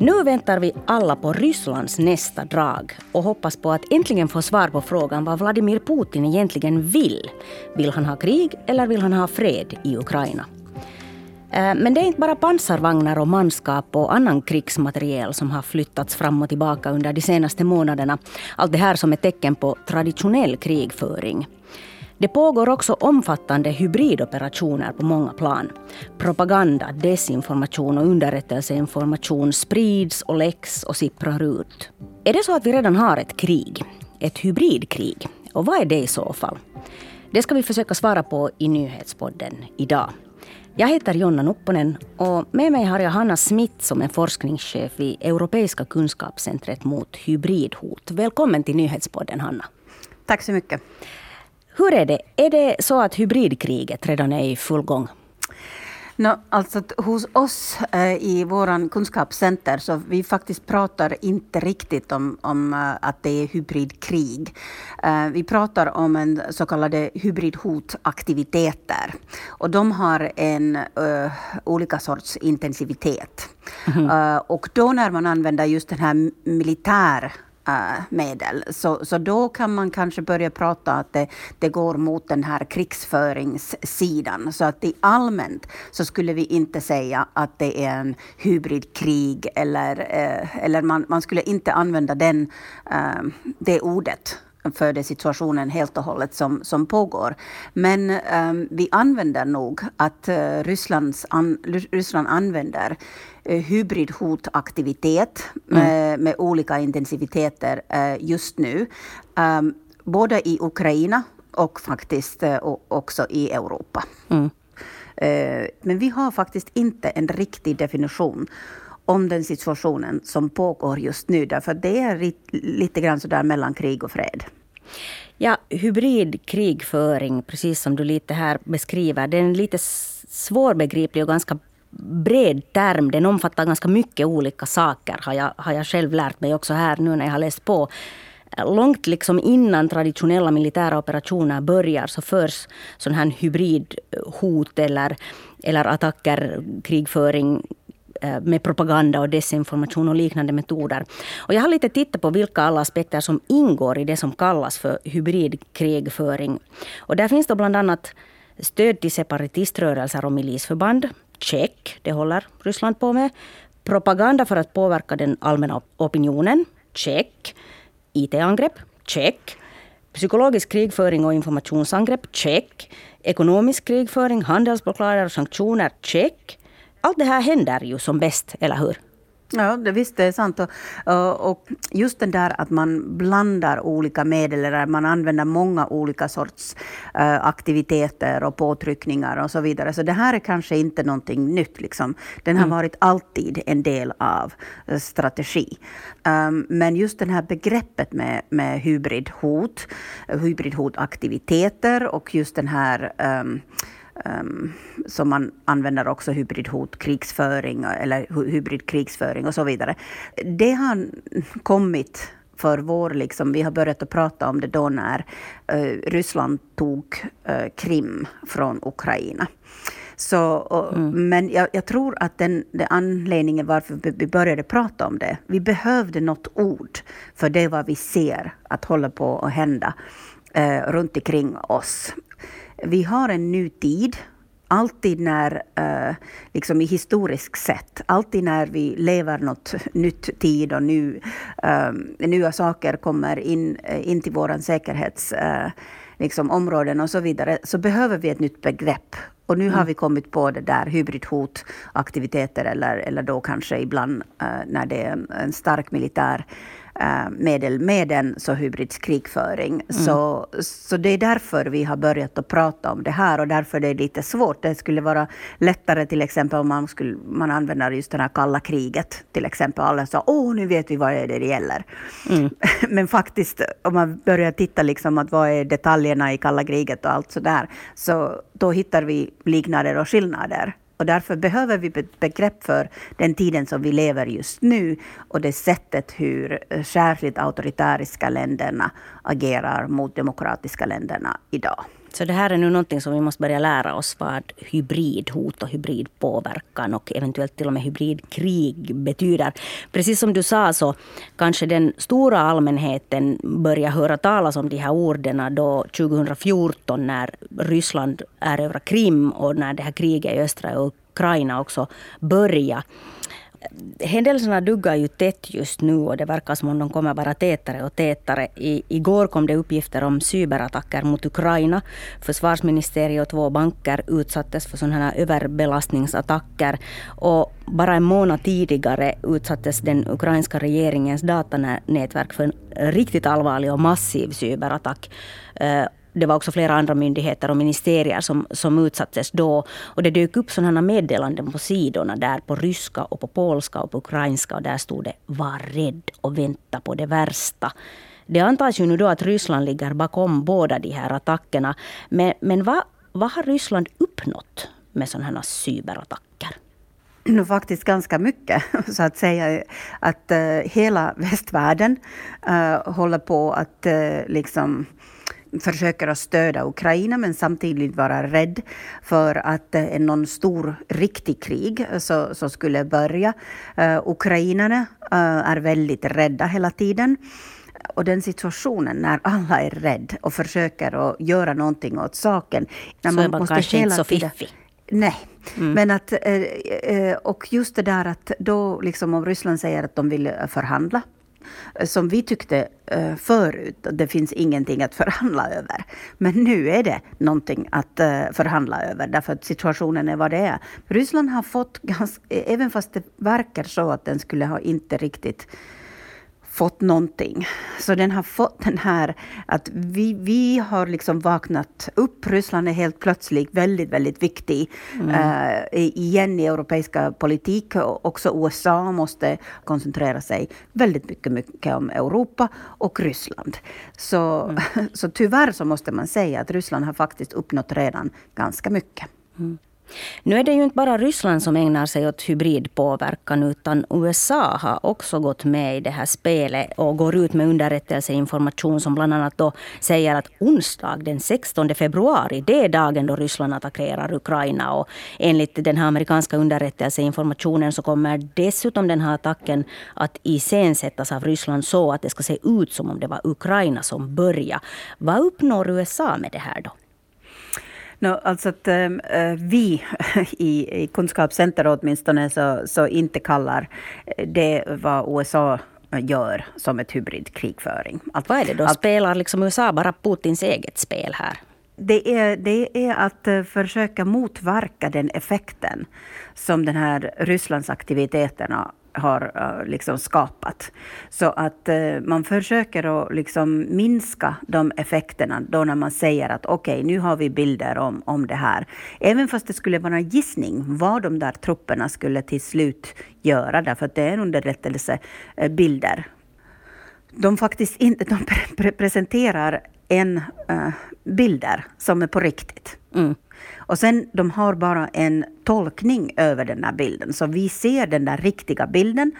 Nu väntar vi alla på Rysslands nästa drag och hoppas på att äntligen få svar på frågan vad Vladimir Putin egentligen vill. Vill han ha krig eller vill han ha fred i Ukraina? Eh, men det är inte bara pansarvagnar och manskap och annan krigsmateriel som har flyttats fram och tillbaka under de senaste månaderna. Allt det här som är tecken på traditionell krigföring. Det pågår också omfattande hybridoperationer på många plan. Propaganda, desinformation och underrättelseinformation sprids och läcks och sipprar ut. Är det så att vi redan har ett krig? Ett hybridkrig? Och vad är det i så fall? Det ska vi försöka svara på i nyhetspodden idag. Jag heter Jonna Nupponen och med mig har jag Hanna Smith som är forskningschef vid Europeiska kunskapscentret mot hybridhot. Välkommen till nyhetspodden Hanna. Tack så mycket. Hur är det? Är det så att hybridkriget redan är i full gång? No, alltså hos oss eh, i våran kunskapscenter så vi faktiskt pratar inte riktigt om, om uh, att det är hybridkrig. Uh, vi pratar om en så kallade hybridhotaktiviteter. Och de har en uh, olika sorts intensivitet. Mm -hmm. och då när man använder just den här militär äh, medel. Så, så då kan man kanske börja prata att det, det går mot den här krigsföringssidan. Så att i allmänt så skulle vi inte säga att det är en hybridkrig eller, äh, eller man, man skulle inte använda den, äh, det ordet för den situationen helt och hållet som, som pågår. Men um, vi använder nog att uh, Rysslands an, Ryssland använder uh, hybridhotaktivitet med, mm. med olika intensiviteter uh, just nu. Um, både i Ukraina och faktiskt också i Europa. Mm. men vi har faktiskt inte en riktig definition om den situationen som pågår just nu. Därför det är lite grann sådär mellan krig och fred. Ja, hybridkrigföring, precis som du lite här beskriver, det är en lite svårbegriplig och ganska bred term. Den omfattar ganska mycket olika saker, har jag, har jag själv lärt mig också här nu när jag har läst på. Långt liksom innan traditionella militära operationer börjar så förs sån här hybridhot eller, eller attacker, krigföring Eh, med propaganda och desinformation och liknande metoder. Och jag har lite tittat på vilka alla aspekter som ingår i det som kallas för hybridkrigföring. Och där finns då bland annat stöd till separatiströrelser och milisförband. Check, det håller Ryssland på med. Propaganda för att påverka den allmänna opinionen. Check. IT-angrepp. Check. Psykologisk krigföring och informationsangrepp. Check. Ekonomisk krigföring, handelsblockader och sanktioner. Check allt det här händer ju som bäst, eller hur? Ja, det visst det är sant. Och, och, just det där att man blandar olika medel, eller man använder många olika sorts uh, aktiviteter och påtryckningar och så vidare. Så det här är kanske inte någonting nytt. Liksom. Den har mm. varit alltid en del av uh, strategi. Um, men just det här begreppet med, med hybridhot, hybridhotaktiviteter och just den här um, um, som man använder också hybridhot, krigsföring eller hybridkrigsföring och så vidare. Det har kommit för vår, liksom, vi har börjat att prata om det då när uh, Ryssland tog uh, Krim från Ukraina. Så, och, mm. Men jag, jag, tror att den, den anledningen varför vi började prata om det, vi behövde något ord för det vad vi ser att hålla på att hända eh, runt omkring oss vi har en ny tid. Alltid när, uh, liksom i historiskt sett, alltid när vi lever något nytt tid och nu, um, nya saker kommer in, uh, in till våra säkerhetsområden liksom, och så vidare, så behöver vi ett nytt begrepp. Och nu mm. har vi kommit på det där hybridhotaktiviteter eller, eller då kanske ibland när det är en, stark militär Eh, medel med en så hybridskrigföring. Mm. Så, så det är därför vi har börjat att prata om det här och därför det är lite svårt. Det skulle vara lättare till exempel om man, skulle, man använder just det här kalla kriget. Till exempel alla sa åh nu vet vi vad det är det gäller. Mm. Men faktiskt om man börjar titta liksom att vad är detaljerna i kalla kriget och allt sådär. Så då hittar vi liknader och skillnader. Och därför behöver vi begrepp för den tiden som vi lever just nu och det sättet hur eh, särskilt auktoritäriska länderna agerar mot demokratiska länderna idag. Så det här är nu någonting som vi måste börja lära oss vad hybridhot och hybridpåverkan och eventuellt till och med hybridkrig betyder. Precis som du sa så kanske den stora allmänheten börjar höra talas om de här orden då 2014 när Ryssland erövrar Krim och när det här kriget i östra Ukraina också börjar händelserna duggar ju tätt just nu och det verkar som om de kommer vara tätare och tätare. I, igår kom det uppgifter om cyberattacker mot Ukraina. Försvarsministeriet och två banker utsattes för sådana här överbelastningsattacker. Och bara en månad tidigare utsattes den ukrainska regeringens datanätverk för en riktigt allvarlig och massiv cyberattack. Eh, det var också flera andra myndigheter och ministerier som, som utsattes då. Och det dök upp sådana meddelanden på sidorna där på ryska och på polska och på ukrainska. Och där stod det ”Var rädd och vänta på det värsta”. Det antas ju nu då att Ryssland ligger bakom båda de här attackerna. Men, men vad, vad har Ryssland uppnått med sådana här cyberattacker? nu faktiskt ganska mycket, så att säga. Att uh, hela västvärlden uh, håller på att uh, liksom försöker att stödja Ukraina men samtidigt vara rädd för att eh, någon stor riktig krig så, så skulle börja. Uh, ukrainarna uh, är väldigt rädda hela tiden. Och den situationen när alla är rädda och försöker att göra någonting åt saken. När så man är man måste kanske hela inte så fiffig. Nej, mm. men att, och just det där att då liksom om Ryssland säger att de vill förhandla som vi tyckte eh, förut, det finns ingenting att förhandla över. Men nu är det någonting att eh, förhandla över, därför att situationen är vad det är. Ryssland har fått, ganska, även fast det verkar så att den skulle ha inte riktigt fått någonting. Så den har fått den här att vi, vi har liksom vaknat upp. Ryssland är helt plötsligt väldigt, väldigt viktig mm. uh, igen i europeiska politik. Också USA måste koncentrera sig väldigt mycket, mycket om Europa och Ryssland. Så, mm. så tyvärr så måste man säga att Ryssland har faktiskt uppnått redan ganska mycket. Mm. Nu är det ju inte bara Ryssland som ägnar sig åt hybridpåverkan utan USA har också gått med i det här spelet och går ut med underrättelseinformation som bland annat då säger att onsdag den 16 februari, det är dagen då Ryssland attackerar Ukraina. Och enligt den här amerikanska underrättelseinformationen så kommer dessutom den här attacken att iscensättas av Ryssland så att det ska se ut som om det var Ukraina som började. Vad uppnår USA med det här då? No, alltså att äh, vi i, i Kunskapscenter åtminstone så, så inte kallar det vad USA gör som ett hybridkrigföring. Att, vad är det då? Att, Spelar liksom USA bara Putins eget spel här? Det är, det är att uh, försöka motverka den effekten som den här Rysslands aktiviteterna har eh, liksom skapat. Så att eh, man försöker att liksom minska de effekterna då när man säger att okej, okay, nu har vi bilder om, om det här. Även fast det skulle vara en gissning vad de där trupperna skulle till slut göra, därför att det är underrättelsebilder. Eh, de faktiskt inte, de pre presenterar en uh, bilder som är på riktigt. Mm. Och sen de har bara en tolkning över den här bilden. Så vi ser den där riktiga bilden.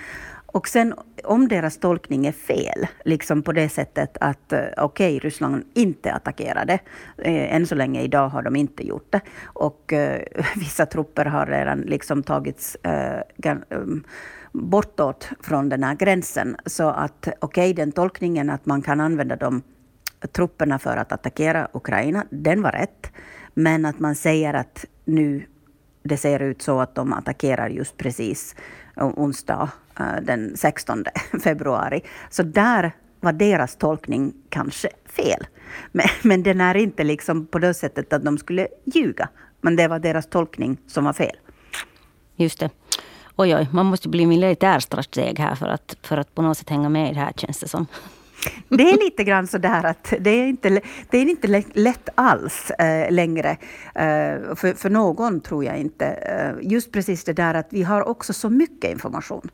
Och sen om deras tolkning är fel, liksom på det sättet att eh, okej, okay, Ryssland inte attackerade. Eh, än så länge idag har de inte gjort det. Och eh, vissa trupper har redan liksom tagits eh, ehm, bortåt från den här gränsen. Så att okej, okay, den tolkningen att man kan använda dem trupperna för att attackera Ukraina, den var rätt. Men att man säger att nu det ser ut så att de attackerar just precis eh, onsdag eh, den 16 februari. Så där var deras tolkning kanske fel. Men, men den är inte liksom på det sättet att de skulle ljuga. Men det var deras tolkning som var fel. Just det. Oj, oj, man måste bli militärstrateg här för att, för att på något sätt hänga med i det här känns det som. Det är lite grann så där att det är inte, det är inte lätt alls eh, längre. eh, för, för någon tror jag inte. Eh, just precis det där att vi har också så mycket information.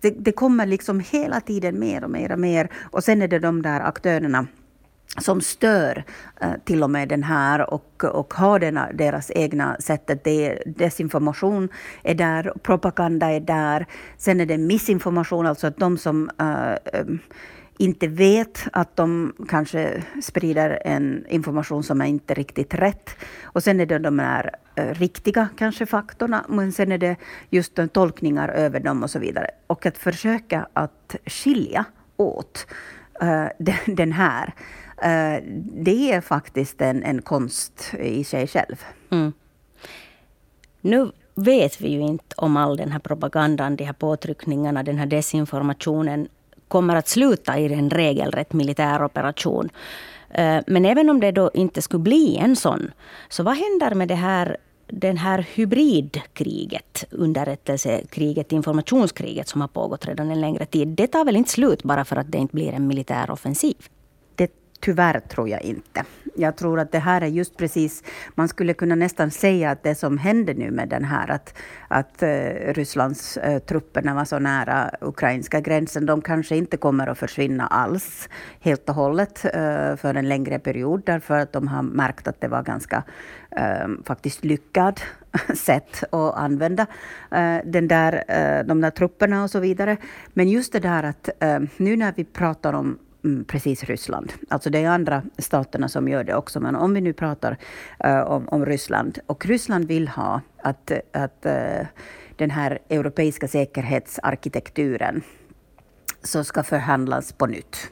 Det, det kommer liksom hela tiden mer och mer och mer. Och sen är det de där aktörerna som stör eh, till och med den här och, och har denna, deras egna sättet. Det desinformation är där, propaganda är där. Sen är det missinformation, alltså att de som eh, eh inte vet att de kanske sprider en information som är inte riktigt rätt. Och sen är det de här eh, riktiga kanske faktorna, men sen är det just de tolkningar över dem och så vidare. Och att försöka att skilja åt uh, den, den här, uh, det är faktiskt en, en konst i sig själv. Mm. Nu vet vi ju inte om all den här propagandan, de här påtryckningarna, den här desinformationen kommer att sluta i en regelrätt militär operation. Eh, men även om det då inte skulle bli en sån, så vad händer med det här den här hybridkriget, underrättelsekriget, informationskriget som har pågått redan en längre tid, det tar väl inte slut bara för att det inte blir en militär offensiv? Tyvärr tror jag inte. Jag tror att det här är just precis, man skulle kunna nästan säga att det som händer nu med den här, att, att uh, Rysslands uh, trupperna var så nära ukrainska gränsen, de kanske inte kommer att försvinna alls helt och hållet uh, för en längre period, därför att de har märkt att det var ganska ehm, faktiskt lyckad sätt att använda den där, de där trupperna och så vidare. Men just det där att nu när vi pratar om Mm, precis Ryssland. Alltså det är andra staterna som gör det också. Men om vi nu pratar uh, om, om, Ryssland. Och Ryssland vill ha att, att uh, den här europeiska säkerhetsarkitekturen så ska förhandlas på nytt.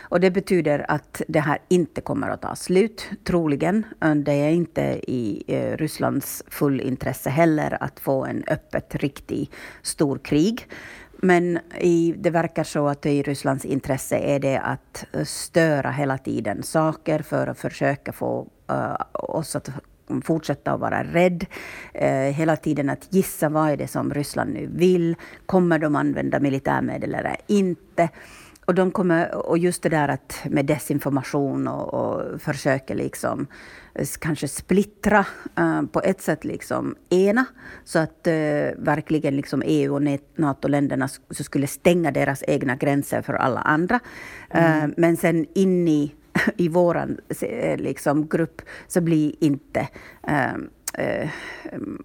Och det betyder att det här inte kommer att ta slut, troligen. Eh, det är inte i Rysslands full intresse heller att få en öppet, riktigt stor krig. Men i, det verkar så att i Rysslands intresse är det att eh, störa hela tiden saker för att försöka få uh, oss att fortsätta att vara rädd. Uh, hela tiden att gissa vad är det som Ryssland nu vill. Kommer de använda militärmedel eller inte? Och, de kommer, och just det där att med desinformation och, och försöker liksom kanske splittra, uh, på ett sätt liksom ena, så att uh, verkligen liksom EU och NATO-länderna så skulle stänga deras egna gränser för alla andra. Mm. Uh, men sen in i, i vår liksom, grupp så blir inte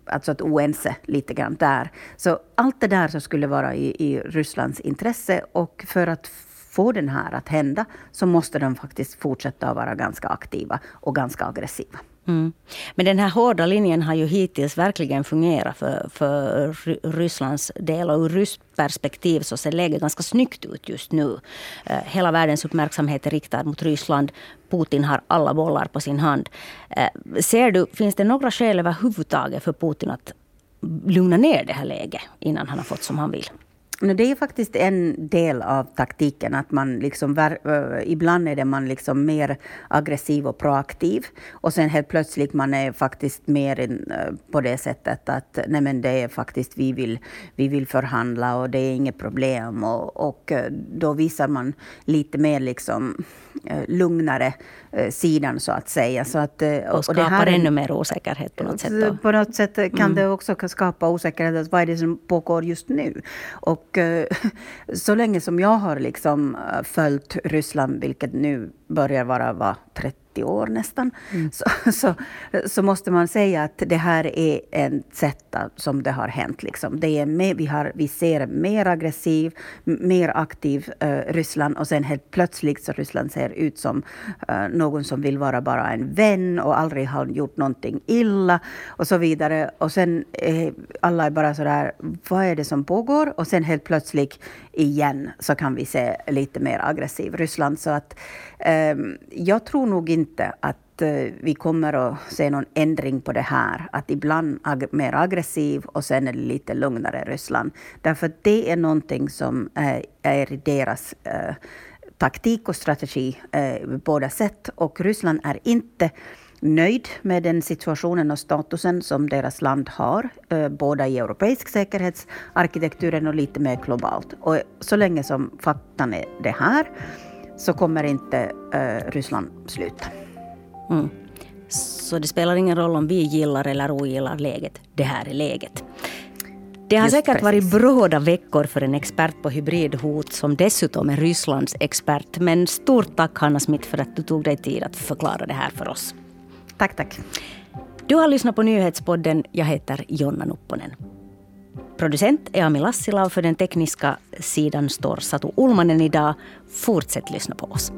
alltså att oense lite grann där. Så allt det där så skulle vara i, i Rysslands intresse och för att få den här att hända så måste de faktiskt fortsätta att vara ganska aktiva och ganska aggressiva. Mm. Men den här hårda linjen har ju hittills verkligen fungerat för, för Rysslands del. Och ur ryskt perspektiv så ser läget ganska snyggt ut just nu. Eh, hela världens uppmärksamhet är riktad mot Ryssland. Putin har alla bollar på sin hand. Eh, ser du, finns det några skäl överhuvudtaget för Putin att lugna ner det här läget innan han har fått som han vill? Det är faktiskt en del av taktiken. att man liksom, Ibland är det man liksom mer aggressiv och proaktiv. Och sen helt plötsligt man är faktiskt mer på det sättet att nej men det är faktiskt vi vill, vi vill förhandla och det är inget problem. Och, och då visar man lite mer liksom lugnare sidan så att säga. Så att, och, och skapar det här, ännu mer osäkerhet på något sätt? Då. På något sätt kan mm. det också skapa osäkerhet. Vad är det som pågår just nu? Och och eh, så länge som jag har liksom eh, följt Ryssland, vilket nu börjar vara va, 30 30 år nästan, mm. så, så, så, måste man säga att det här är ett sätt som det har hänt. Liksom. Det är mer, vi, har, vi ser mer aggressiv, mer aktiv uh, Ryssland och sen helt plötsligt så Ryssland ser ut som uh, någon som vill vara bara en vän och aldrig har gjort någonting illa och så vidare. Och sen uh, alla är bara sådär, vad är det som pågår? Och sen helt plötsligt igen så kan vi se lite mer aggressiv Ryssland. Så att eh, jag tror nog inte att eh, vi kommer att se någon ändring på det här. Att ibland ag mer aggressiv och sen är det lite lugnare Ryssland. Därför att det är någonting som eh, är, är deras eh, taktik och strategi eh, båda sätt. Och Ryssland är inte nöjd med den situationen och statusen som deras land har, eh, både i europeisk säkerhetsarkitekturen och lite mer globalt. Och så länge som faktan är det här så kommer inte eh, Ryssland sluta. Mm. Så det spelar ingen roll om vi gillar eller ogillar läget. Det här är läget. Det har Just säkert precis. varit bråda veckor för en expert på hybridhot som dessutom är Rysslands expert. Men stort tack Hanna Smith för att du tog dig tid att förklara det här för oss. Tack, tack. Du har lyssnat på nyhetspodden. Jag heter Jonna Nupponen. Producent är Ami Lassila och för den tekniska sidan står Satu Ulmanen idag. Fortsätt lyssna på oss.